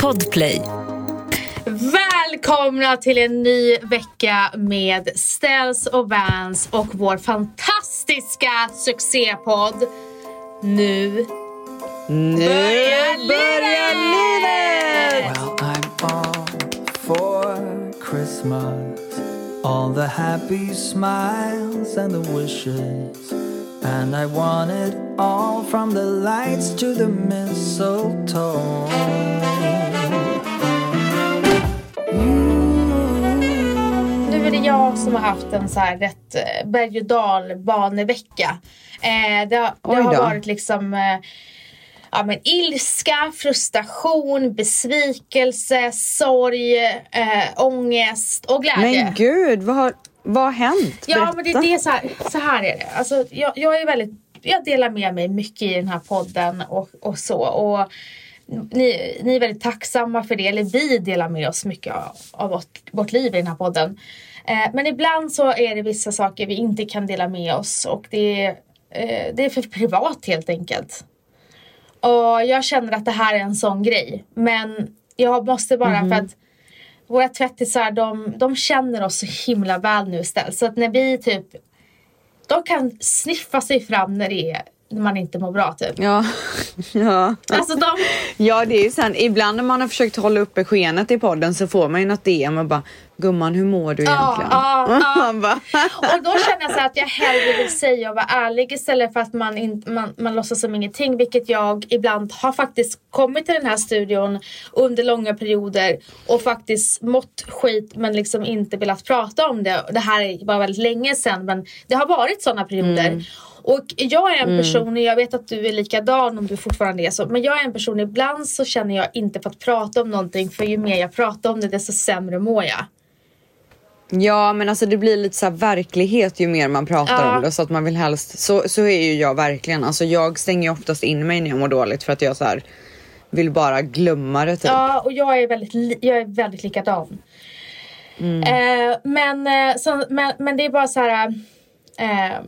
Podplay. Välkomna till en ny vecka med Ställs och Vans och vår fantastiska succépodd. Nu Nu börjar börjar livet! Well, I'm all for Christmas. All the happy smiles and the wishes. And I want it all from the lights to the mistletoe. Nu är det jag som har haft en så här rätt eh, berg och dalbanevecka. Eh, det, har- det har varit liksom eh, ja, men ilska, frustration, besvikelse, sorg, eh, ångest och glädje. Men gud, vad har, vad har hänt? Ja, men det, Berätta. det är så här, så här är det. Alltså, jag, jag är väldigt, jag delar med mig mycket i den här podden och, och så. Och ni, ni är väldigt tacksamma för det, eller vi delar med oss mycket av, av vårt, vårt liv i den här podden. Eh, men ibland så är det vissa saker vi inte kan dela med oss och det, är, eh, det är för privat helt enkelt. Och jag känner att det här är en sån grej. Men jag måste bara för att våra tvättisar de, de känner oss så himla väl nu istället. Så att när vi typ de kan sniffa sig fram när det är när man inte mår bra typ. Ja. ja. Alltså de, ja, det är ju sant. Ibland när man har försökt hålla uppe skenet i podden så får man ju något DM och bara Gumman, hur mår du Ja, egentligen? ja, ja. Bara, och då känner jag så att jag hellre vill säga och vara ärlig istället för att man, in, man, man låtsas som ingenting. Vilket jag ibland har faktiskt kommit till den här studion under långa perioder och faktiskt mått skit men liksom inte velat prata om det. Det här är bara väldigt länge sedan men det har varit sådana perioder. Och jag är en person, och jag vet att du är likadan om du fortfarande är så, men jag är en person, ibland så känner jag inte för att prata om någonting för ju mer jag pratar om det desto sämre mår jag. Ja, men alltså det blir lite så verklighet ju mer man pratar Ja. om det så att man vill helst. Så, så är ju jag verkligen. Alltså jag stänger ju oftast in mig när jag mår dåligt för att jag så här vill bara glömma det typ. Ja, och jag är väldigt, jag är väldigt likadan. Eh, men, eh, så, men, men det är bara så här... Eh,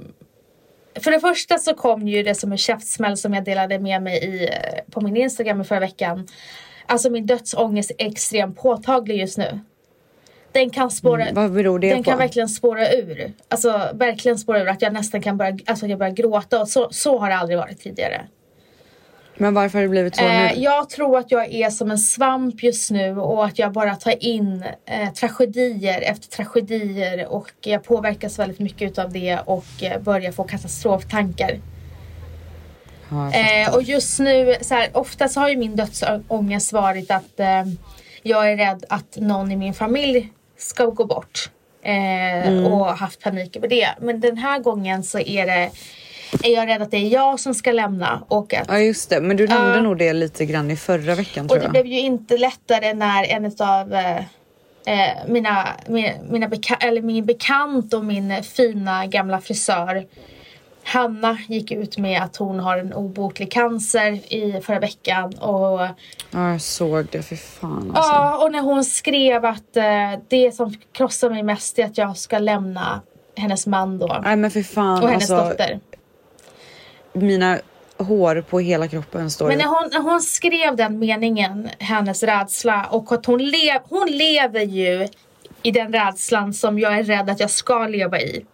för det första så kom ju det som en käftsmäll som jag delade med mig i, eh, på min Instagram i förra veckan. Alltså min dödsångest är extremt påtaglig just nu. Den kan spåra, Mm, vad beror det den på? kan verkligen spåra ur. Alltså verkligen spåra ur att jag nästan kan börja, alltså, jag börjar gråta och så, så har det aldrig varit tidigare. Men varför har det blivit så Eh, nu? jag tror att jag är som en svamp just nu och att jag bara tar in eh, tragedier efter tragedier och jag påverkas väldigt mycket av det och eh, börjar få katastroftankar. Ja, Eh, och just nu, så här, ofta så har ju min dödsångest varit att eh, jag är rädd att någon i min familj ska gå bort. Eh, Och haft panik över det. Men den här gången så är det är jag rädd att det är jag som ska lämna och att Ja just det, men du nämnde Ja. nog det lite grann i förra veckan Och det jag. blev ju inte lättare när en av eh, eh, mina, mina, mina beka- eller min bekant och min fina gamla frisör Hanna gick ut med att hon har en obotlig cancer i förra veckan och, Ja jag såg det, för fan alltså. ja, och när hon skrev att eh, det som krossar mig mest är att jag ska lämna hennes man då Nej men för fan och hennes alltså. dotter. Mina hår på hela kroppen står Men när hon, när hon skrev den meningen, hennes rädsla och att hon, lev, hon lever ju i den rädslan som jag är rädd att jag ska leva i.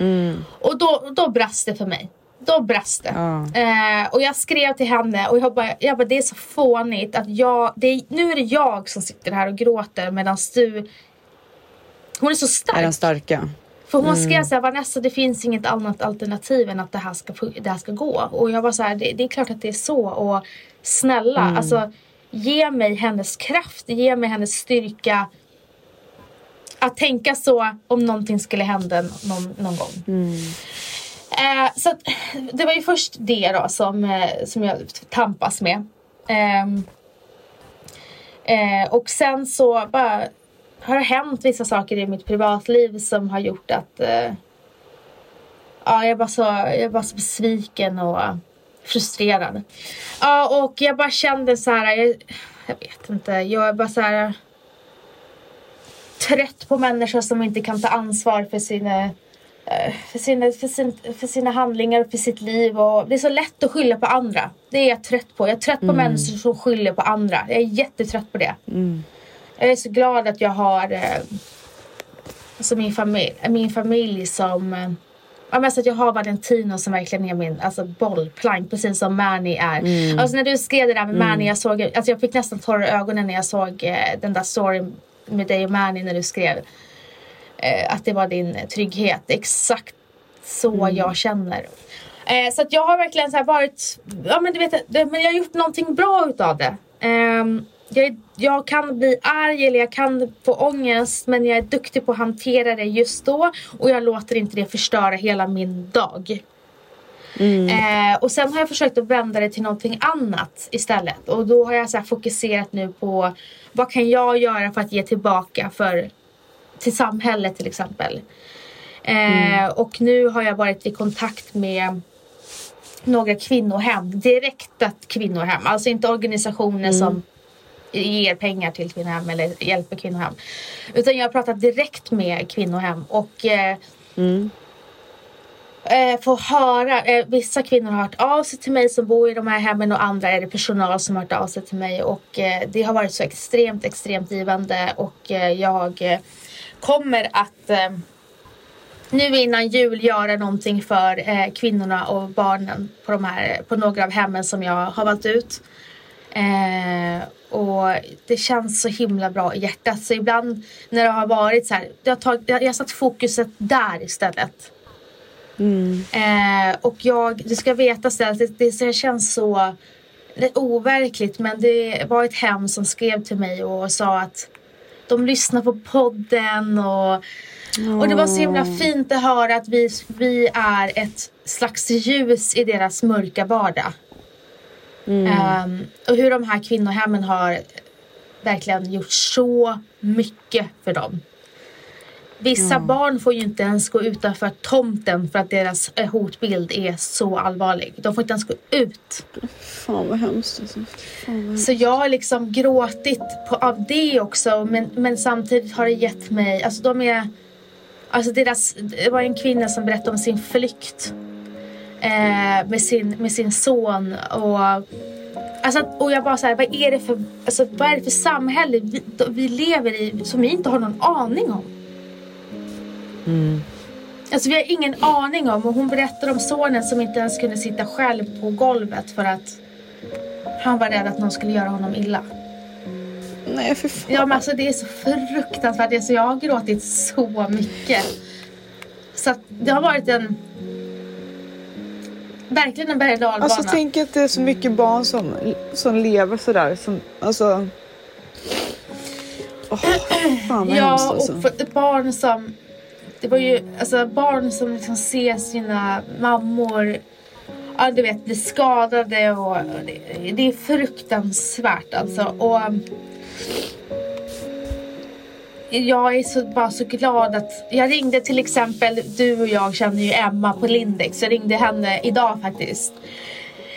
Mm. Och då, då brast det för mig. Då brast det. Ja. Eh, och jag skrev till henne och jag bara, jag bara det är så fånigt att jag, det är, nu är det jag som sitter här och gråter medan du hon är så stark. Är den starka? För hon Mm. skrev såhär, Vanessa det finns inget annat alternativ än att det här ska, det här ska gå. Och jag var så här, det, det är klart att det är så. Och snälla, Mm. alltså ge mig hennes kraft, ge mig hennes styrka. Att tänka så om någonting skulle hända någon, någon gång. Mm. Eh, så att, det var ju först det då som, eh, som jag tampas med. Ehm, eh, och sen så bara har det hänt vissa saker i mitt privatliv som har gjort att eh, ja, jag, är bara så, jag är bara så besviken och frustrerad. Ja, och jag bara kände så här, jag, jag vet inte, jag är bara så här trött på människor som inte kan ta ansvar för sina eh, för sina, för, sin, för sina handlingar och för sitt liv. Och det är så lätt att skylla på andra. Det är jag trött på. Jag är trött på människor som skyller på andra. Jag är jättetrött på det. Jag är så glad att jag har eh, alltså min, familj, min familj som eh, Ja, men alltså att jag har Valentino som verkligen är min alltså, bollplank precis som Mani är. Alltså när du skrev det där med Mani, jag, såg, alltså, jag fick nästan tårar i ögonen när jag såg eh, den där storyn med dig och Mani när du skrev eh, att det var din trygghet. Exakt så jag känner. Eh, så att jag har verkligen så varit, ja men du vet, det, men jag har gjort någonting bra utav det. Ehm, jag, jag kan bli arg eller jag kan få ångest men jag är duktig på att hantera det just då och jag låter inte det förstöra hela min dag. Eh, och sen har jag försökt att vända det till någonting annat istället. Och då har jag så fokuserat nu på vad kan jag göra för att ge tillbaka för, till samhället till exempel. Eh, Och nu har jag varit i kontakt med några kvinnohem, direkta kvinnohem. Alltså inte organisationer som ger pengar till kvinnohem eller hjälper kvinnohem. Utan jag har pratat direkt med kvinnohem och eh, eh, får höra, eh, vissa kvinnor har hört av sig till mig som bor i de här hemmen och andra är det personal som har hört av sig till mig och eh, det har varit så extremt, extremt givande och eh, jag eh, kommer att eh, nu innan jul göra någonting för eh, kvinnorna och barnen på, de här, på några av hemmen som jag har valt ut. Eh, och det känns så himla bra i hjärtat. Så ibland när det har varit så här, jag har, tagit, jag, jag har satt fokuset där istället. Eh, och jag, du ska veta stället, det, det, det känns så det overkligt men det var ett hem som skrev till mig och sa att de lyssnar på podden och, och det var så himla fint att höra att vi, vi är ett slags ljus i deras mörka vardag. Ehm, och hur de här kvinnohemmen har verkligen gjort så mycket för dem. Vissa barn får ju inte ens gå utanför tomten för att deras eh, hotbild är så allvarlig. De får inte ens gå ut. Fan vad hemskt alltså. Vad... Så jag har liksom gråtit på, av det också men, men samtidigt har det gett mig, alltså de är Alltså deras, det var en kvinna som berättade om sin flykt eh, med, sin, med sin son och Alltså, och jag bara så här, vad är det för, alltså, vad är det för samhälle vi, vi lever i som vi inte har någon aning om? Alltså vi har ingen aning om och hon berättar om sonen som inte ens kunde sitta själv på golvet för att han var rädd att någon skulle göra honom illa. Nej för fan. Ja men alltså det är så fruktansvärt. Alltså, jag har gråtit så mycket. Så att det har varit en Verkligen en berg och dalbana. Alltså tänk att det är så mycket barn som, som lever sådär. Som, alltså... Åh, fan vad hemskt Ja, alltså. och för ett barn som... Det var ju alltså barn som liksom ser sina mammor ja, du vet, bli skadade och det, det är fruktansvärt alltså. Och jag är så, bara så glad att jag ringde till exempel, du och jag känner ju Emma på Lindex. Jag ringde henne idag faktiskt.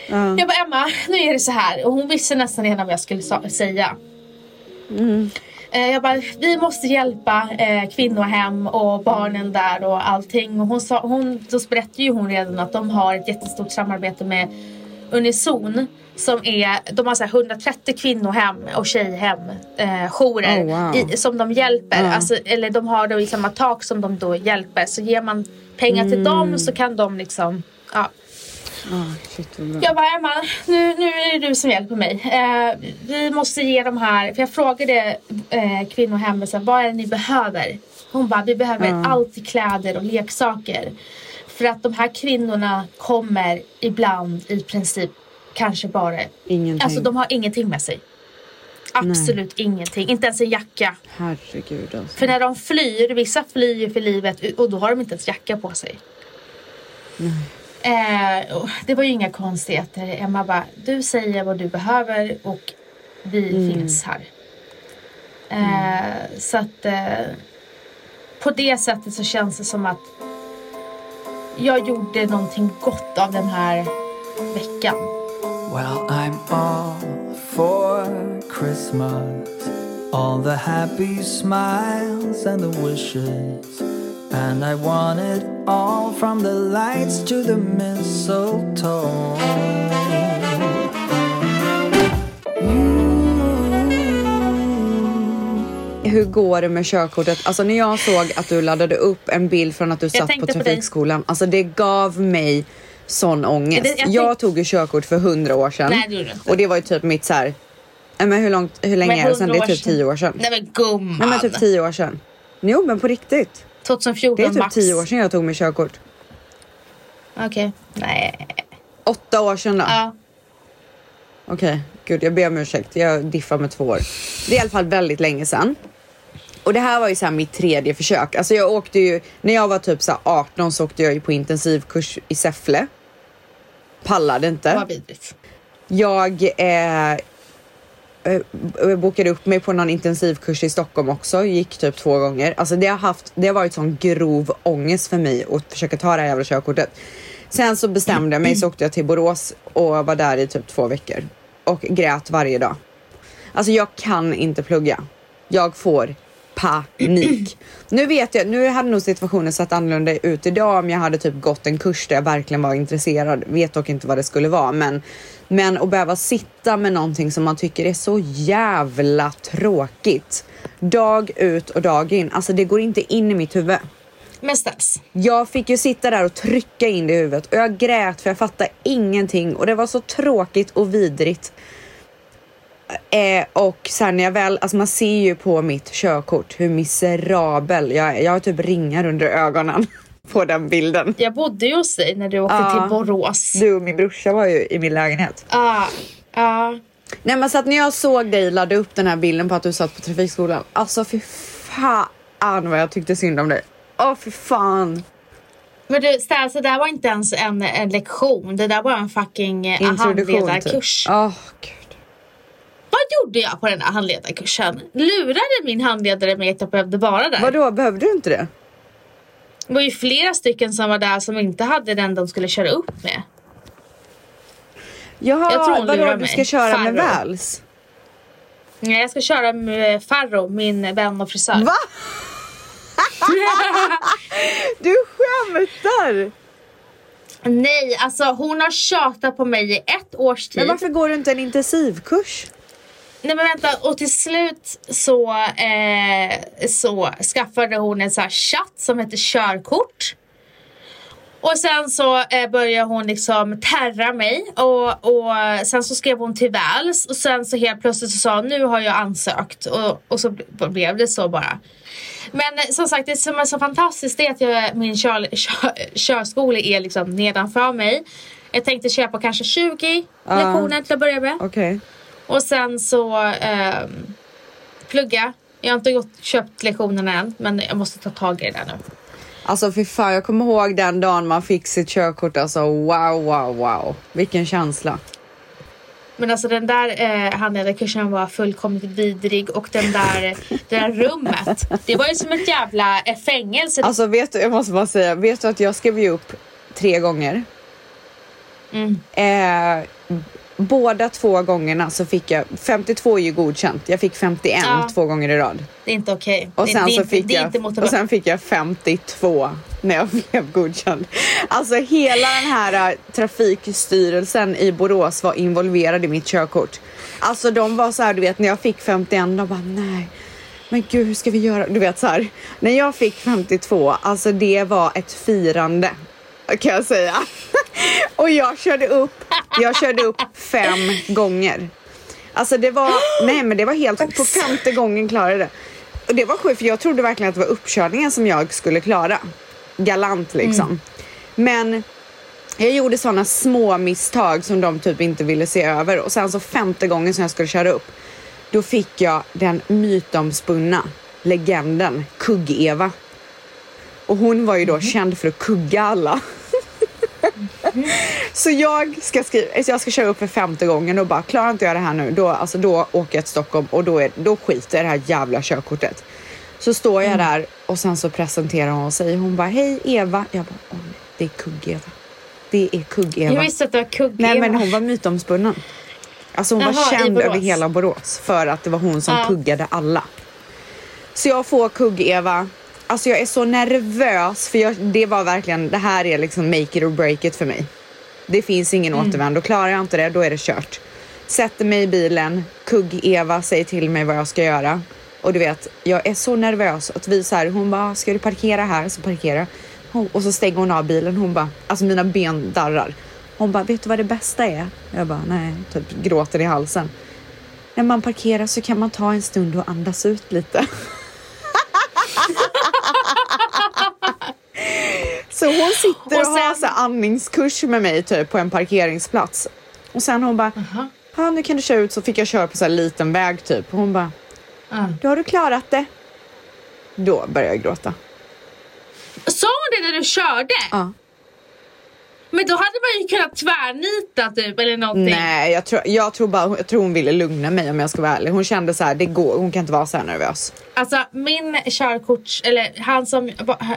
Ja. Jag bara Emma, nu är det så här. Och hon visste nästan redan vad jag skulle säga. Eh, Jag bara, vi måste hjälpa eh, kvinnohem och barnen där och allting. Och hon sa, hon, då berättade ju hon redan att de har ett jättestort samarbete med Unison. Som är, de har så här 130 kvinnohem och tjejhem, eh, jourer Oh, wow. i, som de hjälper. Ja. Alltså, eller de har då i samma tak som de då hjälper. Så ger man pengar till dem så kan de liksom, ja. Shit. Jag bara, Emma, nu, nu är det du som hjälper mig. Eh, vi måste ge de här, för jag frågade eh, kvinnohemmet, vad är det ni behöver? Hon bara, vi behöver Ja. allt i kläder och leksaker. För att de här kvinnorna kommer ibland i princip kanske bara, Ingenting. alltså de har ingenting med sig. Absolut ingenting, inte ens en jacka. Herregud alltså. För när de flyr, vissa flyr för livet och då har de inte ens jacka på sig. Eh, det var ju inga konstigheter. Emma bara, du säger vad du behöver och vi finns här. Eh, Så att eh, på det sättet så känns det som att jag gjorde någonting gott av den här veckan. Well, I'm all for Christmas. All the happy smiles and the wishes. And I want it all from the lights to the mistletoe. Hur går det med körkortet? Alltså när jag såg att du laddade upp en bild från att du satt på tänkte på trafikskolan. Alltså det gav mig sån ångest. Det- jag jag tog ju körkort för hundra år sedan. Nej, det gjorde inte. Och det var ju typ mitt så här. Nej, men hur, långt, hur länge Men är det sedan? Det 100 är typ tio år sedan. Nej men gumman. Nej men typ tio år sedan. Jo men på riktigt. 2014 Det är typ max. tio år sedan jag tog mitt körkort. Okej. Nej. Åtta år sedan då. Ja. Okej, gud jag ber om ursäkt. Jag diffar med två år. Det är i alla fall väldigt länge sedan. Och det här var ju så mitt tredje försök. Alltså jag åkte ju, när jag var typ så här 18 så åkte jag ju på intensivkurs i Säffle. Pallade inte. Vad vidrigt. Jag eh, Eh, eh, bokade upp mig på någon intensivkurs i Stockholm också. Gick typ två gånger. Alltså det har, haft, det har varit sån grov ångest för mig att försöka ta det här jävla körkortet. Sen så bestämde jag mig så åkte jag till Borås och var där i typ två veckor. Och grät varje dag. Alltså jag kan inte plugga. Jag får panik. Nu vet jag, nu hade nog situationen sett annorlunda ut idag om jag hade typ gått en kurs där jag verkligen var intresserad. Vet dock inte vad det skulle vara men, men att behöva sitta med någonting som man tycker är så jävla tråkigt. Dag ut och dag in. Alltså det går inte in i mitt huvud. Men ställs. Jag fick ju sitta där och trycka in det i huvudet och jag grät för jag fattade ingenting och det var så tråkigt och vidrigt. Eh, och sen när jag väl, alltså man ser ju på mitt körkort hur miserabel jag är. Jag har typ ringar under ögonen på den bilden. Jag bodde ju hos dig när du åkte Ja. till Borås. Du och min brorsa var ju i min lägenhet. Ja. Ja. Nej men så att när jag såg dig ladda upp den här bilden på att du satt på trafikskolan. Alltså fy fan vad jag tyckte synd om dig. Åh fy fan. Men du, Ställs, det där var inte ens en, en lektion. Det där var en fucking typ. handledarkurs. Åh gud. Vad gjorde jag på den här handledarkursen? Lurade min handledare mig att jag behövde vara där? Vadå, behövde du inte det? Det var ju flera stycken som var där som inte hade den de skulle köra upp med. Jaha, Jag tror hon vadå du mig. ska köra med Farro. Vals? Nej, jag ska köra med Farro, min vän och frisör. Va? Du skämtar! Nej, alltså hon har tjatat på mig i ett års tid. Men varför går du inte en intensivkurs? Nej men vänta, och till slut så, eh, så skaffade hon en sån här chatt som heter körkort. Och sen så eh, började hon liksom terra mig och, och sen så skrev hon till Väls och sen så helt plötsligt så sa hon nu har jag ansökt och, och så ble- blev det så bara. Men eh, som sagt det som är så fantastiskt är att jag, min kör, kör, körskola är liksom nedanför mig. Jag tänkte köpa kanske 20 Ja. lektioner till att börja med. Okej. Och sen så ehm, plugga. Jag har inte gått, köpt lektionerna än men jag måste ta tag i det där nu. Alltså fy fan, jag kommer ihåg den dagen man fick sitt körkort. Alltså wow, wow, wow. Vilken känsla. Men alltså den där eh, handledarkursen var fullkomligt vidrig och den där, det där rummet. Det var ju som ett jävla eh, fängelse. Alltså vet du, jag måste bara säga, vet du att jag skrev ju upp tre gånger? Mm. Eh, båda två gångerna så fick jag, 52 är ju godkänt, jag fick 51 Ja. två gånger i rad. Det är inte okej. Och Det- sen, det, är så inte, fick det är jag, inte och motivation. sen fick jag 52 när jag blev godkänd. Alltså hela den här äh, trafikstyrelsen i Borås var involverad i mitt körkort. Alltså de var så här, du vet när jag fick 51, de bara nej. Men gud hur ska vi göra? Du vet så här, när jag fick 52, alltså det var ett firande kan jag säga. Och jag körde upp, jag körde upp fem gånger. Alltså det var, nej men det var helt, på femte gången klarade det. Och det var sjukt för jag trodde verkligen att det var uppkörningen som jag skulle klara. Galant liksom. Men jag gjorde sådana små misstag som de typ inte ville se över och sen så femte gången som jag skulle köra upp då fick jag den mytomspunna legenden Kugg-Eva. Och hon var ju då känd för att kugga alla. Så jag ska, skriva, alltså jag ska köra upp för femte gången och bara klarar inte jag det här nu då, alltså då åker jag till Stockholm och då, är, då skiter jag i det här jävla körkortet. Så står jag där och sen så presenterar hon säger hon bara hej Eva. Jag bara åh nej, det är Kugg-Eva. Det är Jag Kugg-Eva. visste att det var kugg Nej men hon var mytomspunnen. Alltså hon var Jaha, i känd över hela Borås för att det var hon som Ja. kuggade alla. Så jag får Kugg-Eva Alltså jag är så nervös för jag, det var verkligen, det här är liksom make it or break it för mig. Det finns ingen Mm. återvändo. Klarar jag inte det, då är det kört. Sätter mig i bilen, kugg-Eva säger till mig vad jag ska göra. Och du vet, jag är så nervös att vi så här, hon bara, ska du parkera här? Så parkera. Och så stänger hon av bilen. Hon bara, alltså mina ben darrar. Hon bara, vet du vad det bästa är? Jag bara, nej, typ gråter i halsen. När man parkerar så kan man ta en stund och andas ut lite. Så hon sitter och, Och har sen- så här andningskurs med mig typ på en parkeringsplats. Och sen hon bara, ja nu kan du köra ut så fick jag köra på så här liten väg typ. Och hon bara, Ja. då har du klarat det. Då började jag gråta. Sa hon det när du körde? Ja. Men då hade man ju kunnat tvärnita typ eller någonting. Nej, jag tror, jag, tror bara, jag tror hon ville lugna mig om jag ska vara ärlig. Hon kände så här, det går, hon kan inte vara så här nervös. Alltså min körkorts, eller han som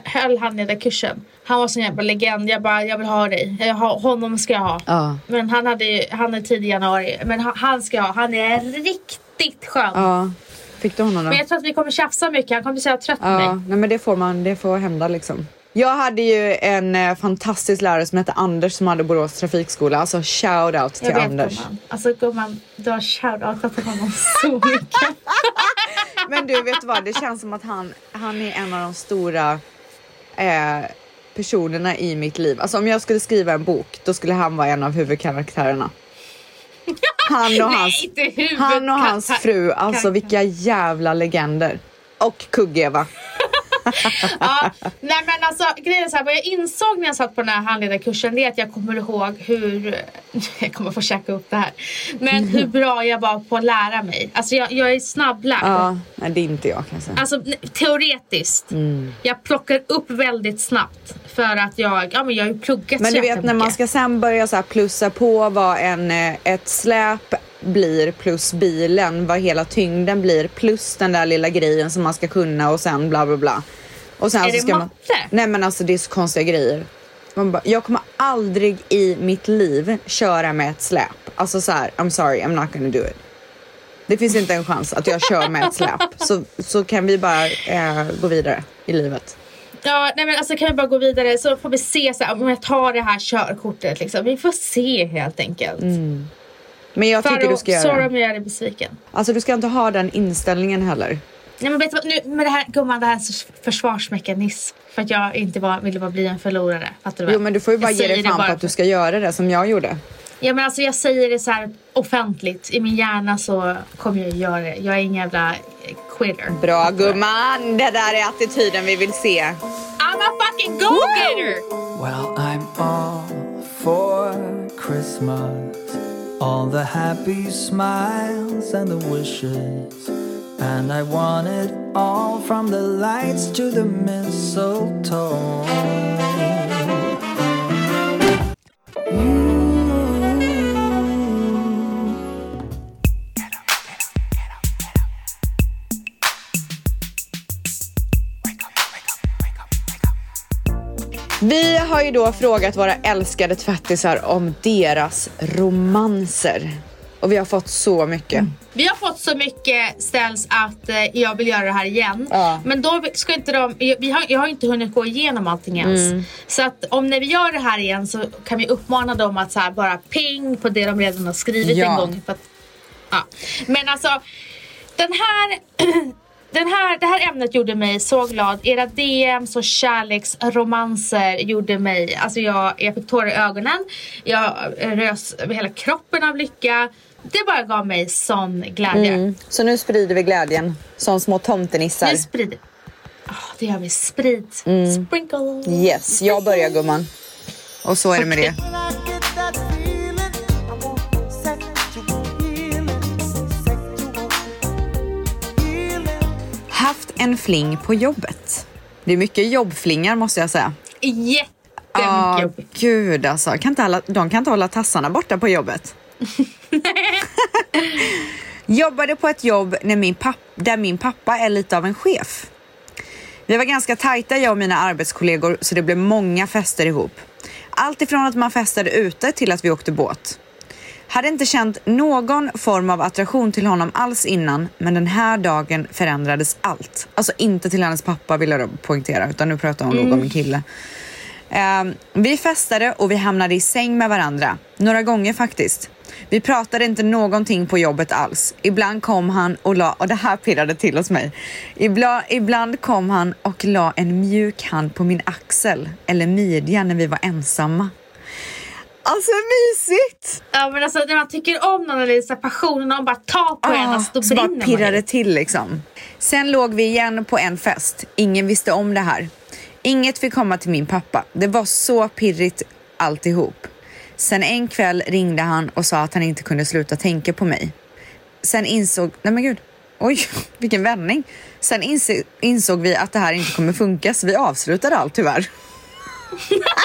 höll handledarkursen. Han var sån jävla legend. Jag bara, jag vill ha dig. Jag har, honom ska jag ha. Ja. Men han hade han är tidig januari. Men han, han ska jag ha. Han är riktigt skön. Ja. Fick du honom då? Men jag tror att vi kommer tjafsa mycket. Han kommer jävla trött på Ja, mig. nej men det får man, det får hända liksom. Jag hade ju en eh, fantastisk lärare som hette Anders som hade Borås trafikskola. Alltså shout out till Jag vet Anders. gumman. Alltså gumman, du har shoutoutat till honom så mycket. Men du vet vad, det känns som att han, han är en av de stora eh, personerna i mitt liv. Alltså om jag skulle skriva en bok, då skulle han vara en av huvudkaraktärerna. Han och hans, Nej, han och hans fru, alltså vilka jävla legender. Och Kugg-Eva. ja, nej men alltså grejen är så här, vad jag insåg när jag satt på den här handledarkursen det är att jag kommer ihåg hur, jag kommer få käka upp det här, men hur bra jag var på att lära mig. Alltså jag, jag är snabblärd. Ja, nej det är inte jag kan jag säga. Alltså teoretiskt. Jag plockar upp väldigt snabbt för att jag, ja men jag har ju pluggat Men så du vet när man ska sen börja så här plussa på vad en, eh, ett släp blir plus bilen, vad hela tyngden blir plus den där lilla grejen som man ska kunna och sen bla bla bla. Och sen Är så det ska man, matte? Nej men alltså det är så konstiga grejer. Bara, jag kommer aldrig i mitt liv köra med ett släp. Alltså så här, I'm sorry, I'm not gonna do it. Det finns inte en chans att jag kör med ett släp. Så, så kan vi bara eh, gå vidare i livet. Ja, nej men alltså kan vi bara gå vidare så får vi se så här, om jag tar det här körkortet liksom. Vi får se helt enkelt. Men jag tycker du ska göra sorry det. om jag gör dig besviken. Alltså du ska inte ha den inställningen heller. Nej men vet du vad, nu, med det här gumman, det här är en försvarsmekanism. För att jag inte bara ville bara bli en förlorare. Fattar du vad? Jo men du får ju bara Jag ge dig fan på att du ska göra det som jag gjorde. Ja men alltså jag säger det så här offentligt. I min hjärna så kommer jag göra det. Jag är ingen jävla eh, quitter. Bra gumman, det där är attityden vi vill se. I'm a fucking go-getter! Well, I'm all for Christmas. All the happy smiles and the wishes. And I want it all from the lights to the mistletoe. Har ju då frågat våra älskade tvättisar om deras romanser. Och vi har fått så mycket. Vi har fått så mycket ställs att eh, jag vill göra det här igen. Ja. Men då ska inte de, vi har, jag har inte hunnit gå igenom allting ens. Mm. Så att om när vi gör det här igen så kan vi uppmana dem att så här bara ping på det de redan har skrivit Ja. en gång. Att, ja. Men alltså den här Den här, det här ämnet gjorde mig så glad. Era DMs och kärleksromanser gjorde mig... Alltså jag, jag fick tårar i ögonen. Jag rös hela kroppen av lycka. Det bara gav mig sån glädje. Mm. Så nu sprider vi glädjen som små tomtenissar. Nu sprider Ah, Det gör vi. Sprid. Mm. Sprinkle. Yes, jag börjar gumman. Och så är det med det. En fling på jobbet. Det är mycket jobbflingar måste jag säga. Jättemycket Ja, jobb. gud alltså. Kan inte alla, de kan inte hålla tassarna borta på jobbet. Jobbade på ett jobb när min papp, där min pappa är lite av en chef. Vi var ganska tajta jag och mina arbetskollegor så det blev många fester ihop. Allt ifrån att man festade ute till att vi åkte båt. Hade inte känt någon form av attraktion till honom alls innan, men den här dagen förändrades allt. Alltså inte till hennes pappa vill jag poängtera, utan nu pratar hon nog om min kille. Ehm, vi festade och vi hamnade i säng med varandra. Några gånger faktiskt. Vi pratade inte någonting på jobbet alls. Ibland kom han och la, och det här pirrade till hos mig. Ibland, ibland kom han och la en mjuk hand på min axel eller midja när vi var ensamma. Alltså mysigt! Ja men alltså när man tycker om någon eller så här passion och någon bara tar på en, alltså, då Ah, så bara brinner pirrar man det till liksom. Sen låg vi igen på en fest. Ingen visste om det här. Inget fick komma till min pappa. Det var så pirrigt alltihop. Sen en kväll ringde han och sa att han inte kunde sluta tänka på mig. Sen insåg... Nej men gud. Oj, vilken vändning. Sen insåg vi att det här inte kommer funka så vi avslutade allt tyvärr.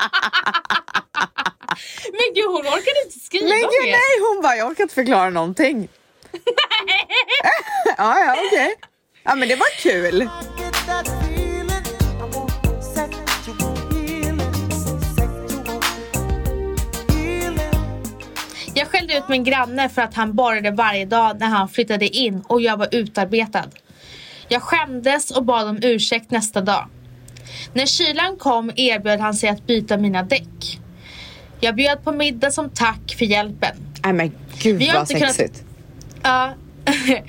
Men gud hon orkade inte skriva Men gud mer. nej, hon bara jag orkar inte förklara någonting. ja, ja, okej. Ja men det var kul. Jag skällde ut min granne för att han borrade varje dag när han flyttade in och jag var utarbetad. Jag skämdes och bad om ursäkt nästa dag. När kylan kom erbjöd han sig att byta mina däck. Jag bjöd på middag som tack för hjälpen. Nej men gud Vi har vad inte kunnat- sexigt. Ja.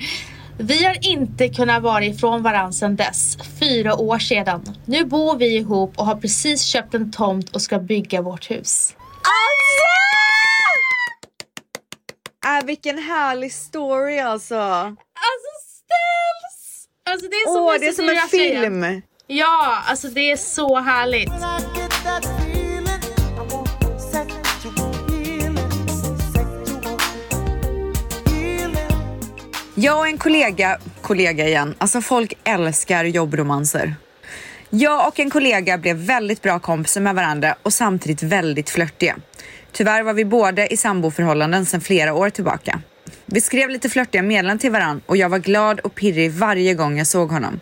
Vi har inte kunnat vara ifrån varandra sedan dess, fyra år sedan. Nu bor vi ihop och har precis köpt en tomt och ska bygga vårt hus. Alltså! Äh, vilken härlig story alltså. Alltså ställs! Alltså det är så Åh, det är som en film. Ja, alltså det är så härligt. Jag och en kollega, kollega igen, alltså folk älskar jobbromanser. Jag och en kollega blev väldigt bra kompisar med varandra och samtidigt väldigt flörtiga. Tyvärr var vi båda i samboförhållanden sedan flera år tillbaka. Vi skrev lite flörtiga meddelanden till varandra och jag var glad och pirrig varje gång jag såg honom.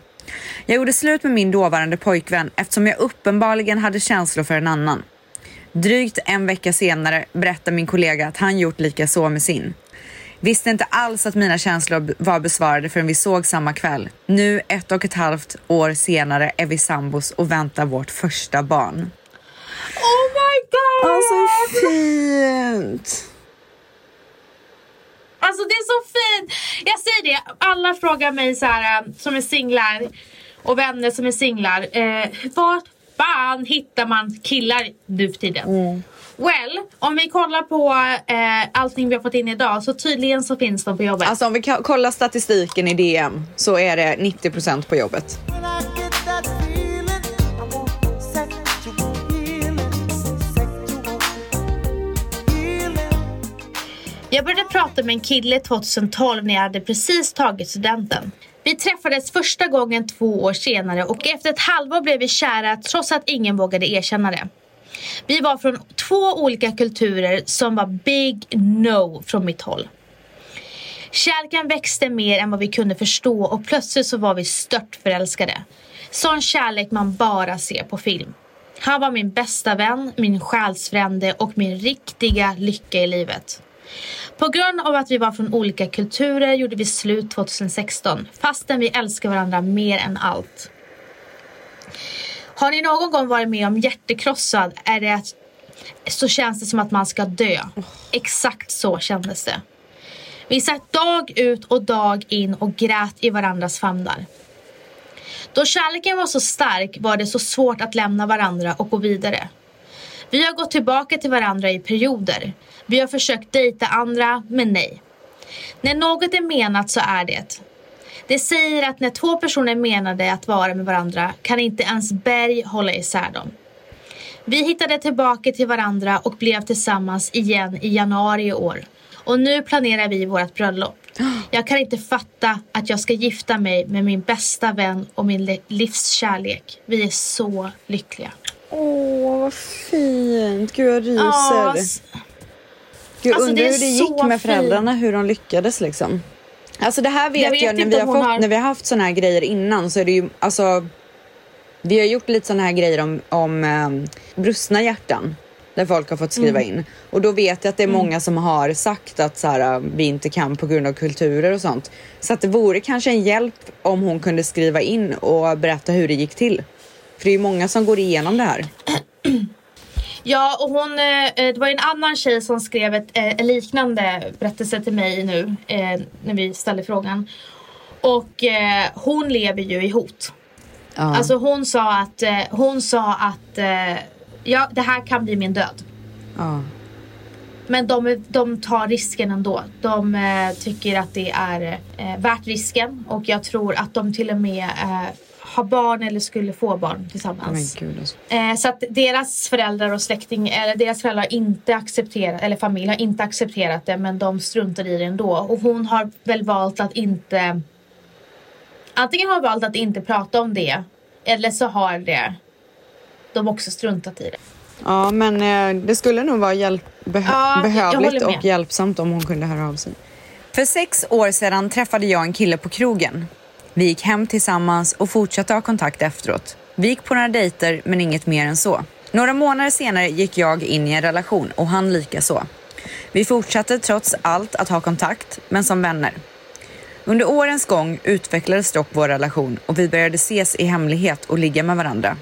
Jag gjorde slut med min dåvarande pojkvän eftersom jag uppenbarligen hade känslor för en annan. Drygt en vecka senare berättar min kollega att han gjort lika så med sin. Visste inte alls att mina känslor var besvarade förrän vi såg samma kväll. Nu, ett och ett halvt år senare, är vi sambos och väntar vårt första barn. Oh my god! Alltså fint! Alltså det är så fint! Jag säger det, alla frågar mig så här eh, som är singlar och vänner som är singlar. Eh, vart fan hittar man killar nu för tiden? Well, om vi kollar på eh, allting vi har fått in idag så tydligen så finns de på jobbet. Alltså om vi kollar statistiken i DM så är det 90% på jobbet. Jag började prata med en kille 2012 när jag hade precis tagit studenten. Vi träffades första gången två år senare och efter ett halvår blev vi kära trots att ingen vågade erkänna det. Vi var från två olika kulturer som var big no från mitt håll. Kärleken växte mer än vad vi kunde förstå och plötsligt så var vi stört förälskade. Sån kärlek man bara ser på film. Han var min bästa vän, min själsfrände och min riktiga lycka i livet. På grund av att vi var från olika kulturer gjorde vi slut 2016 fastän vi älskar varandra mer än allt. Har ni någon gång varit med om hjärtekrossad är det att, så känns det som att man ska dö. Exakt så kändes det. Vi satt dag ut och dag in och grät i varandras famnar. Då kärleken var så stark var det så svårt att lämna varandra och gå vidare. Vi har gått tillbaka till varandra i perioder. Vi har försökt dejta andra, men nej. När något är menat så är det. Det säger att när två personer menade att vara med varandra kan inte ens berg hålla isär dem. Vi hittade tillbaka till varandra och blev tillsammans igen i januari i år. Och nu planerar vi vårt bröllop. Jag kan inte fatta att jag ska gifta mig med min bästa vän och min li- livskärlek. Vi är så lyckliga. Åh, vad fint. Gud, jag ryser. Ja, Gud, alltså, undrar hur det gick med föräldrarna, hur de lyckades liksom. Alltså det här vet jag, Jag vet när, inte vi har fått, har- när vi har haft såna här grejer innan så är det ju alltså. Vi har gjort lite såna här grejer om, om eh, brustna hjärtan. där folk har fått skriva Mm. in. Och då vet jag att det är många som har sagt att så här, vi inte kan på grund av kulturer och sånt. Så att det vore kanske en hjälp om hon kunde skriva in och berätta hur det gick till. För det är ju många som går igenom det här. Ja, och hon, eh, det var en annan tjej som skrev ett, eh, en liknande berättelse till mig nu eh, när vi ställde frågan. Och eh, hon lever ju i hot. Ja. Alltså hon sa att, eh, hon sa att eh, ja, det här kan bli min död. ja. Men de, de tar risken ändå. De eh, tycker att det är eh, värt risken och jag tror att de till och med eh, har barn eller skulle få barn Men tillsammans. gud alltså. Eh, så att deras föräldrar och släkting, eller deras föräldrar har inte accepterat, eller familj har inte accepterat det men de struntar i det ändå. Och hon har väl valt att inte, antingen har valt att inte prata om det eller så har det, de också struntat i det. Ja, men eh, det skulle nog vara hjälp, beh- Ja, behövligt och hjälpsamt om hon kunde höra av sig. För sex år sedan träffade jag en kille på krogen. Vi gick hem tillsammans och fortsatte ha kontakt efteråt. Vi gick på några dejter, men inget mer än så. Några månader senare gick jag in i en relation och han lika så. Vi fortsatte trots allt att ha kontakt, men som vänner. Under årens gång utvecklades dock vår relation och vi började ses i hemlighet och ligga med varandra.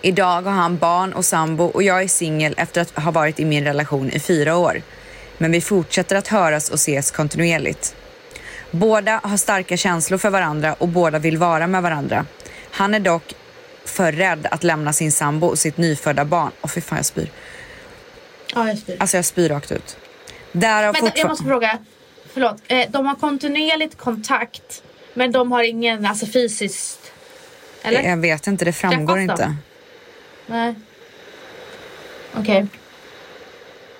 Idag har han barn och sambo och jag är singel efter att ha varit i min relation i fyra år. Men vi fortsätter att höras och ses kontinuerligt. Båda har starka känslor för varandra och båda vill vara med varandra. Han är dock för rädd att lämna sin sambo och sitt nyfödda barn. Åh fy fan jag spyr. Ja, jag spyr. Alltså jag spyr rakt ut. Därav Vänta, jag måste fråga. Förlåt. Eh, de har kontinuerligt kontakt men de har ingen alltså fysiskt... Eller? Jag vet inte, det framgår inte. Nej. Okej.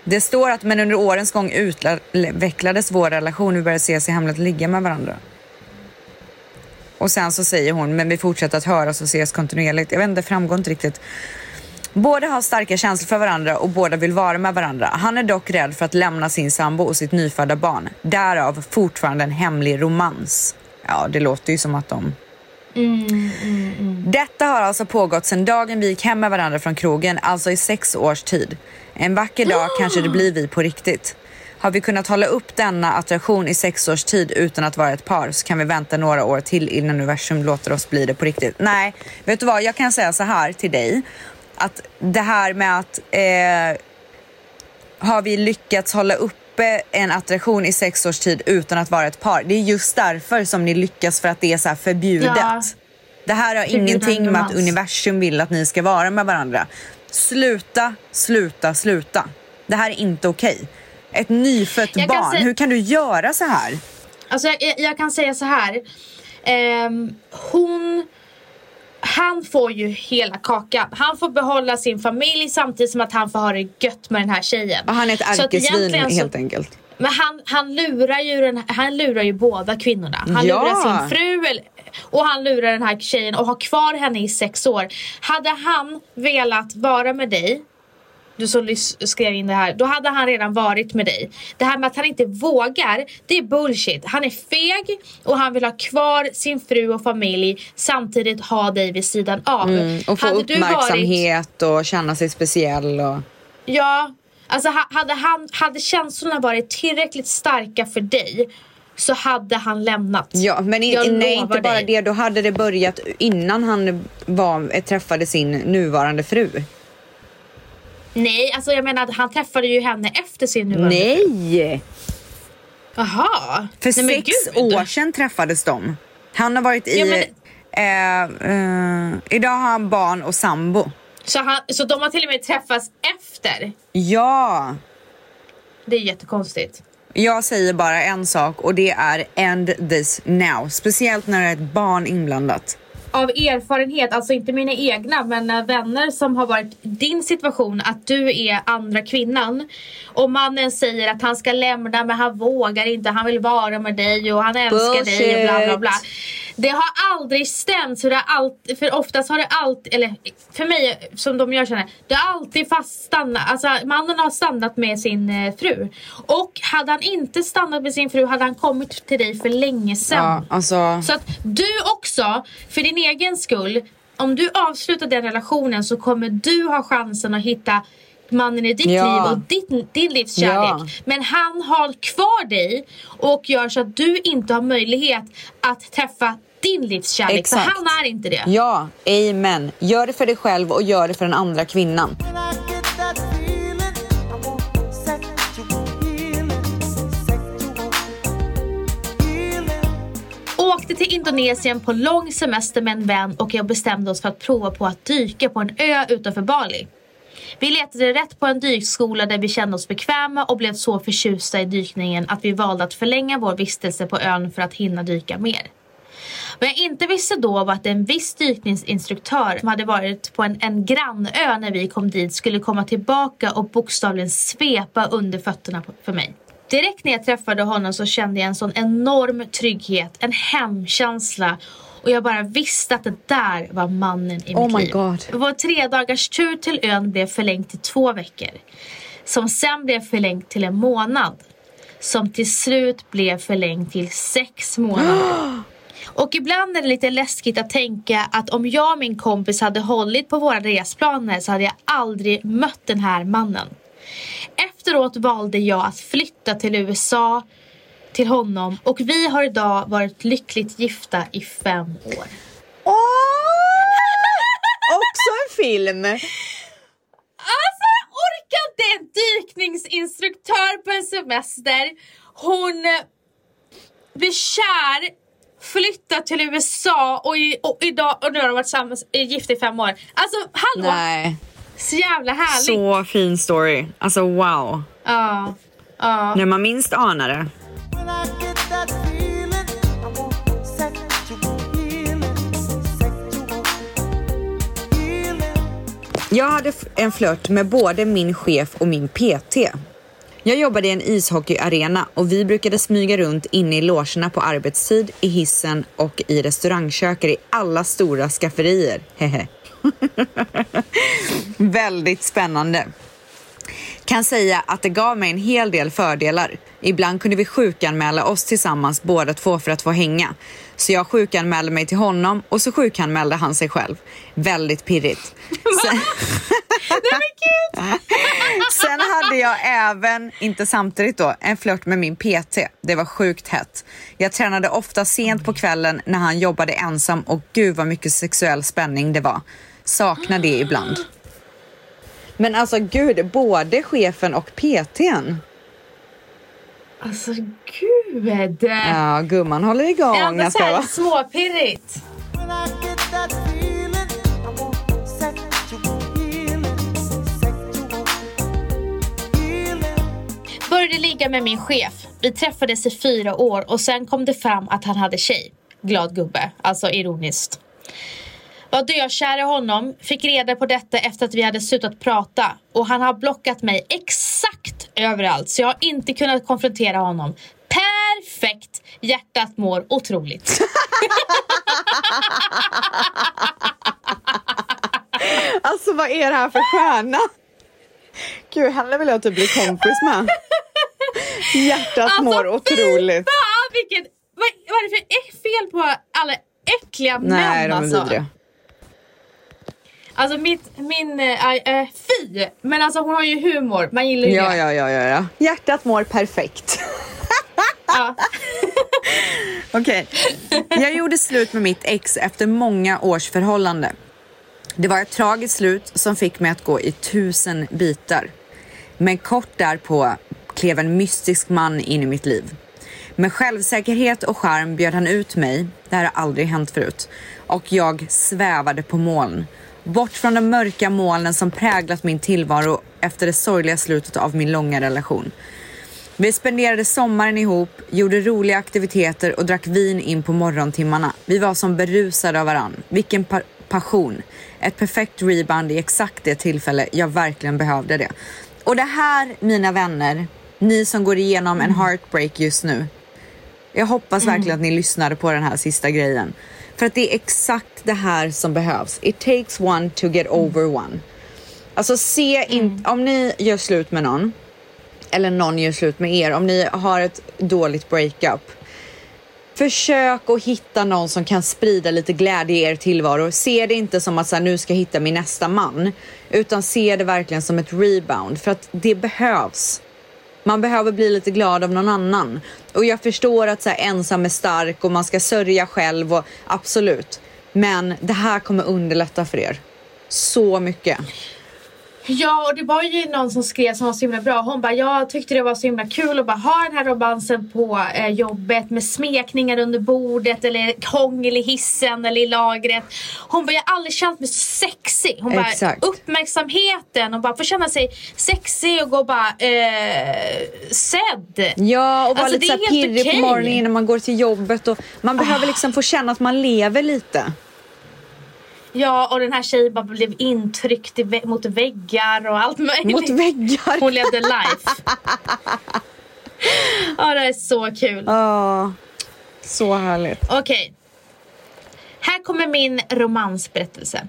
Det står att men under årens gång utvecklades vår relation, vi började ses i hemlighet ligga med varandra. Och sen så säger hon, men vi fortsätter att höras och ses kontinuerligt. Jag vet inte, det framgår inte riktigt. Båda har starka känslor för varandra och båda vill vara med varandra. Han är dock rädd för att lämna sin sambo och sitt nyfödda barn. Därav fortfarande en hemlig romans. Ja, det låter ju som att de... Detta har alltså pågått sedan dagen vi gick hem med varandra från krogen, alltså i sex års tid. En vacker dag kanske det blir vi på riktigt. Har vi kunnat hålla upp denna attraktion i sex års tid utan att vara ett par så kan vi vänta några år till innan universum låter oss bli det på riktigt. Nej, vet du vad? Jag kan säga så här till dig. Att det här med att eh, har vi lyckats hålla uppe en attraktion i sex års tid utan att vara ett par. Det är just därför som ni lyckas för att det är så här förbjudet. Ja. Det här har Förbjuden ingenting med att universum vill att ni ska vara med varandra. Sluta, sluta, sluta. Det här är inte okej. Ett nyfött Jag kan barn, säga- hur kan du göra så här? Alltså jag, jag, jag kan säga så här. Ehm, hon... Han får ju hela kakan. Han får behålla sin familj samtidigt som att han får ha det gött med den här tjejen. Och han är ett ärkesvin helt enkelt. Men han, han, lurar ju den, han lurar ju båda kvinnorna. Han Ja. lurar sin fru och han lurar den här tjejen och har kvar henne i sex år. Hade han velat vara med dig du som skrev in det här, då hade han redan varit med dig. Det här med att han inte vågar, det är bullshit. Han är feg och han vill ha kvar sin fru och familj samtidigt ha dig vid sidan av. Mm, och få Hade du varit- uppmärksamhet och känna sig speciell. Och... Ja, alltså ha- hade, han, hade känslorna varit tillräckligt starka för dig så hade han lämnat. Ja, men i, nej, inte bara dig. det. Då hade det börjat innan han var, träffade sin nuvarande fru. Nej, alltså jag menar att han träffade ju henne efter sin nuvarande. Nej! Jaha. För Nej, sex år sedan träffades de. Han har varit i... Ja, men- eh, eh, idag har han barn och sambo. Så, han, så de har till och med träffats efter? Ja! Det är jättekonstigt. Jag säger bara en sak och det är end this now. Speciellt när det är ett barn inblandat. Av erfarenhet, alltså inte mina egna men eh, vänner som har varit din situation att du är andra kvinnan och mannen säger att han ska lämna men han vågar inte, han vill vara med dig och han älskar dig och bla bla bla. Det har aldrig stämt för, det har alltid, för oftast har det alltid, eller för mig som de jag känner, det har alltid fast stannat, alltså mannen har stannat med sin eh, fru. Och hade han inte stannat med sin fru hade han kommit till dig för länge sedan. Ja, alltså... Så att du också, för din egen skull, om du avslutar den relationen så kommer du ha chansen att hitta mannen i ditt Ja. liv och ditt, din livskärlek. Ja. Men han har kvar dig och gör så att du inte har möjlighet att träffa din livskärlek. Exakt. För han är inte det. Ja, amen. Gör det för dig själv och gör det för den andra kvinnan. Åkte till Indonesien på lång semester med en vän och jag bestämde oss för att prova på att dyka på en ö utanför Bali. Vi letade rätt på en dykskola där vi kände oss bekväma och blev så förtjusta i dykningen att vi valde att förlänga vår vistelse på ön för att hinna dyka mer. Vad jag inte visste då var att en viss dykningsinstruktör som hade varit på en, en grannö när vi kom dit skulle komma tillbaka och bokstavligen svepa under fötterna på, för mig. Direkt när jag träffade honom så kände jag en sån enorm trygghet, en hemkänsla och jag bara visste att det där var mannen i Oh mitt my liv. God. Vår tre dagars tur till ön blev förlängd till två veckor. Som sen blev förlängd till en månad. Som till slut blev förlängd till sex månader. Och ibland är det lite läskigt att tänka att om jag och min kompis hade hållit på våra resplaner så hade jag aldrig mött den här mannen. Efteråt valde jag att flytta till USA till honom och vi har idag varit lyckligt gifta i fem år. Åh! Också en film. Alltså jag orkar inte en dykningsinstruktör på en semester. Hon eh, blir kär, flyttar till USA och, i, och idag och nu har de varit samma, är gifta i fem år. Alltså hallå! Nej. Så jävla härligt. Så fin story. Alltså wow. Ja. Ja. När man minst anar det. Jag hade en flört med både min chef och min PT. Jag jobbade i en ishockeyarena och vi brukade smyga runt inne i logerna på arbetstid, i hissen och i restaurangköket i alla stora skafferier. Hehe. Väldigt spännande. Kan säga att det gav mig en hel del fördelar. Ibland kunde vi sjukanmäla oss tillsammans båda två för att få hänga. Så jag sjukanmälde mig till honom och så sjukanmälde han sig själv. Väldigt pirrigt. Sen... Sen hade jag även, inte samtidigt då, en flört med min PT. Det var sjukt hett. Jag tränade ofta sent på kvällen när han jobbade ensam och gud vad mycket sexuell spänning det var. Saknar det ibland. Men alltså gud, både chefen och PTn. Alltså gud. Ja, gumman håller igång. Ändå Jag så här småpirrigt. Började ligga med min chef. Vi träffades i fyra år och sen kom det fram att han hade tjej. Glad gubbe, alltså ironiskt. Var dökär i honom, fick reda på detta efter att vi hade slutat prata och han har blockat mig exakt överallt så jag har inte kunnat konfrontera honom. Perfekt! Hjärtat mår otroligt. Alltså vad är det här för stjärna? Gud, henne vill jag typ bli kompis med. Hjärtat mår otroligt. Alltså, Fy fan vilken... Vad, vad är det för fel på alla äckliga Nej, män de är alltså? vidriga. Alltså mitt, min, äh, äh, fy! Men alltså hon har ju humor, man gillar ju Ja, det. ja, ja, ja, ja. Hjärtat mår perfekt. Ja. Okej. Jag gjorde slut med mitt ex efter många års förhållande. Det var ett tragiskt slut som fick mig att gå i tusen bitar. Men kort därpå klev en mystisk man in i mitt liv. Med självsäkerhet och charm bjöd han ut mig, det här har aldrig hänt förut, och jag svävade på moln. Bort från de mörka molnen som präglat min tillvaro efter det sorgliga slutet av min långa relation. Vi spenderade sommaren ihop, gjorde roliga aktiviteter och drack vin in på morgontimmarna. Vi var som berusade av varann. Vilken pa- passion. Ett perfekt rebound i exakt det tillfälle jag verkligen behövde det. Och det här, mina vänner, ni som går igenom en heartbreak just nu. Jag hoppas verkligen att ni lyssnade på den här sista grejen. För att det är exakt det här som behövs. It takes one to get over one. Alltså se in, om ni gör slut med någon, eller någon gör slut med er, om ni har ett dåligt breakup. Försök att hitta någon som kan sprida lite glädje i er tillvaro. Se det inte som att så här, nu ska jag hitta min nästa man. Utan se det verkligen som ett rebound. För att det behövs. Man behöver bli lite glad av någon annan. Och jag förstår att så här, ensam är stark och man ska sörja själv och absolut. Men det här kommer underlätta för er. Så mycket. Ja, och det var ju någon som skrev som var så himla bra. Hon bara, jag tyckte det var så himla kul att bara ha den här romansen på eh, jobbet med smekningar under bordet eller hångel i hissen eller i lagret. Hon bara, jag har aldrig känt mig så sexig. Hon bara, Exakt. uppmärksamheten och bara få känna sig sexig och gå bara eh, sedd. Ja, och vara Alltså, lite pirrig okej. på morgonen innan man går till jobbet. Och man behöver liksom få känna att man lever lite. Ja, och den här tjejen bara blev intryckt vä- mot väggar och allt möjligt. Mot väggar. Hon levde life. Ja, det är så kul. Ja, så härligt. Okej. Här kommer min romansberättelse.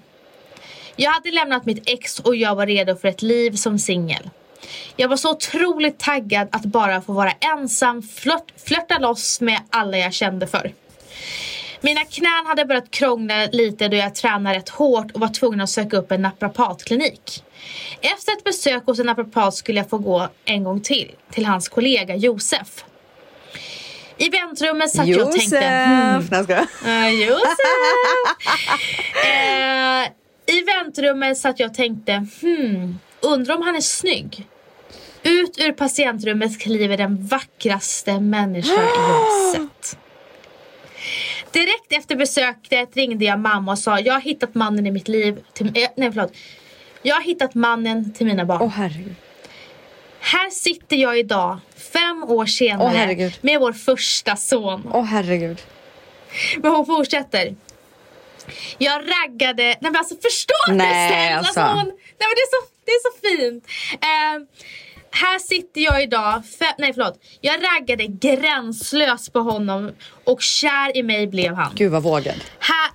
Jag hade lämnat mitt ex och jag var redo för ett liv som singel. Jag var så otroligt taggad att bara få vara ensam, flört, flörta loss med alla jag kände för. Mina knän hade börjat krångla lite då jag tränade rätt hårt och var tvungen att söka upp en naprapatklinik. Efter ett besök hos en naprapat skulle jag få gå en gång till, till hans kollega Josef. I väntrummet satt jag och tänkte... Josef! Jag skojar. Uh, Josef! Eh, I väntrummet satt jag och tänkte, hmm, undrar om han är snygg. Ut ur patientrummet kliver den vackraste människa jag sett. Direkt efter besöket ringde jag mamma och sa, jag har hittat mannen i mitt liv. Till, eh, nej, förlåt. Jag har hittat mannen till mina barn. Åh herregud. Här sitter jag idag, fem år senare, herregud. med vår första son. Åh herregud. Men hon fortsätter. Jag raggade, nej men alltså förstår du Nej, snälla alltså. son? Nej men det är så, det är så fint. Eh, här sitter jag idag, fe- nej förlåt. Jag raggade gränslöst på honom och kär i mig blev han. Gud vad vågad. Här,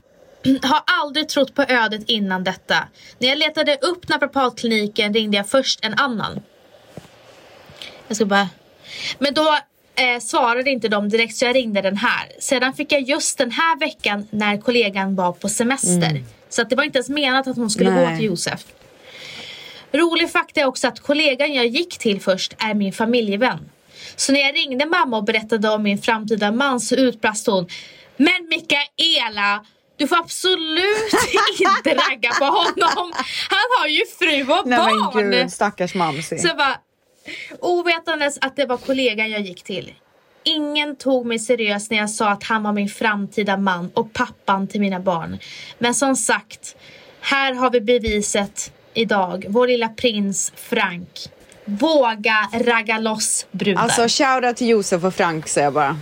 har aldrig trott på ödet innan detta. När jag letade upp naprapatkliniken ringde jag först en annan. Jag ska bara... Men då eh, svarade inte de direkt så jag ringde den här. Sedan fick jag just den här veckan när kollegan var på semester. Så att det var inte ens menat att hon skulle gå Nej. till Josef. Rolig fakta är också att kollegan jag gick till först är min familjevän. Så när jag ringde mamma och berättade om min framtida man så utbrast hon Men Mikaela, du får absolut inte ragga på honom. Han har ju fru och Nej barn. men gud, stackars mamsi. Så bara, ovetandes att det var kollegan jag gick till. Ingen tog mig seriöst när jag sa att han var min framtida man och pappan till mina barn. Men som sagt, här har vi beviset idag. Vår lilla prins Frank. Våga ragga loss brudar. Alltså shoutout till Josef och Frank säger jag bara.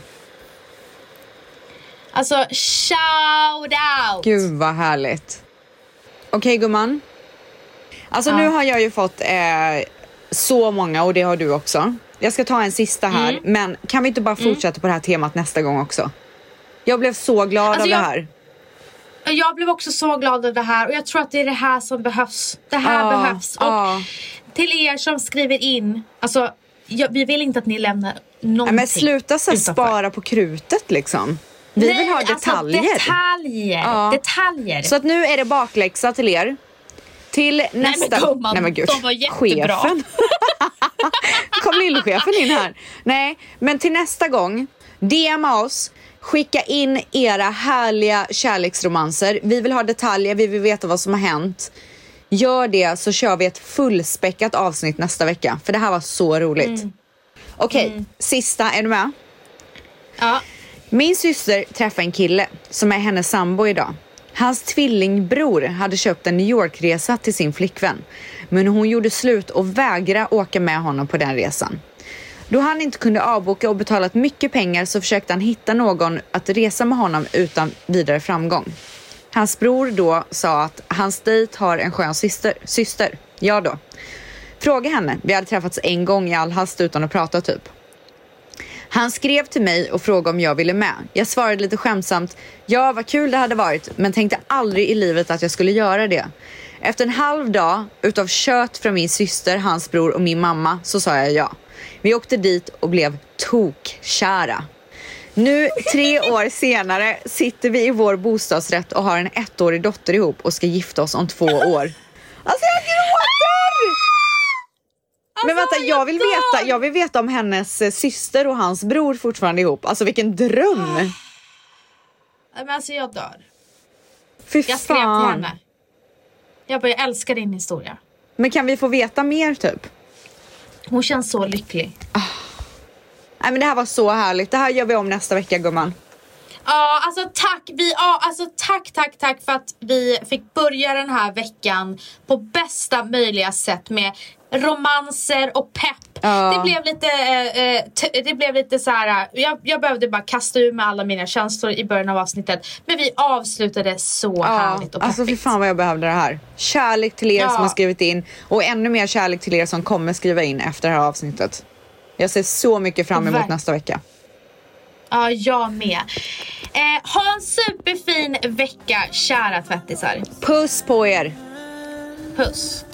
Alltså, shout out! Gud vad härligt. Okej gumman. Alltså Ja. nu har jag ju fått eh, så många och det har du också. Jag ska ta en sista här, Mm. men kan vi inte bara fortsätta på det här temat nästa gång också? Jag blev så glad Alltså, av jag- det här. Jag blev också så glad över det här och jag tror att det är det här som behövs. Det här Ja, behövs. Och ja. till er som skriver in, alltså jag, vi vill inte att ni lämnar Nej, någonting men sluta så spara på krutet liksom. Vi vill ha Nej, detaljer. Alltså, detaljer. Ja. Detaljer. Så att nu är det bakläxa till er. Till nästa... gumman, Nej men gud. de var jättebra. Chefen. Kom lillchefen in här. Nej, men till nästa gång. DMa oss. Skicka in era härliga kärleksromanser. Vi vill ha detaljer, vi vill veta vad som har hänt. Gör det så kör vi ett fullspäckat avsnitt nästa vecka. För det här var så roligt. Okej, sista. Är du med? ja. Min syster träffade en kille som är hennes sambo idag. Hans tvillingbror hade köpt en New York-resa till sin flickvän. Men hon gjorde slut och vägrade åka med honom på den resan. Då han inte kunde avboka och betalat mycket pengar så försökte han hitta någon att resa med honom utan vidare framgång. Hans bror då sa att hans dejt har en skön syster. syster. Ja då. Fråga henne. Vi hade träffats en gång i all hast utan att prata typ. Han skrev till mig och frågade om jag ville med. Jag svarade lite skämtsamt, ja vad kul det hade varit, men tänkte aldrig i livet att jag skulle göra det. Efter en halv dag utav kött från min syster, hans bror och min mamma så sa jag ja. Vi åkte dit och blev tokkära. Nu tre år senare sitter vi i vår bostadsrätt och har en ettårig dotter ihop och ska gifta oss om två år. Alltså jag gråter! Men vänta, Alltså, jag vill, veta, jag vill veta om hennes eh, syster och hans bror fortfarande är ihop. Alltså vilken dröm! Nej, Men alltså jag dör. Fy Jag skrev till henne. Jag bara, jag älskar din historia. Men kan vi få veta mer typ? Hon känns så lycklig. Nej men det här var så härligt. Det här gör vi om nästa vecka gumman. Ja, alltså tack, vi, ja, alltså tack, tack, tack för att vi fick börja den här veckan på bästa möjliga sätt med romanser och pepp. Ja. Det blev lite, eh, eh, det blev lite så här. eh, Jag, jag behövde bara kasta ur med alla mina känslor i början av avsnittet. Men vi avslutade så härligt och alltså fy peppigt. fan vad jag behövde det här. Kärlek till er Ja. som har skrivit in och ännu mer kärlek till er som kommer skriva in efter det här avsnittet. Jag ser så mycket fram emot Verk- nästa vecka. Ja, jag med. Eh, ha en superfin vecka, kära tvättisar. Puss på er! Puss.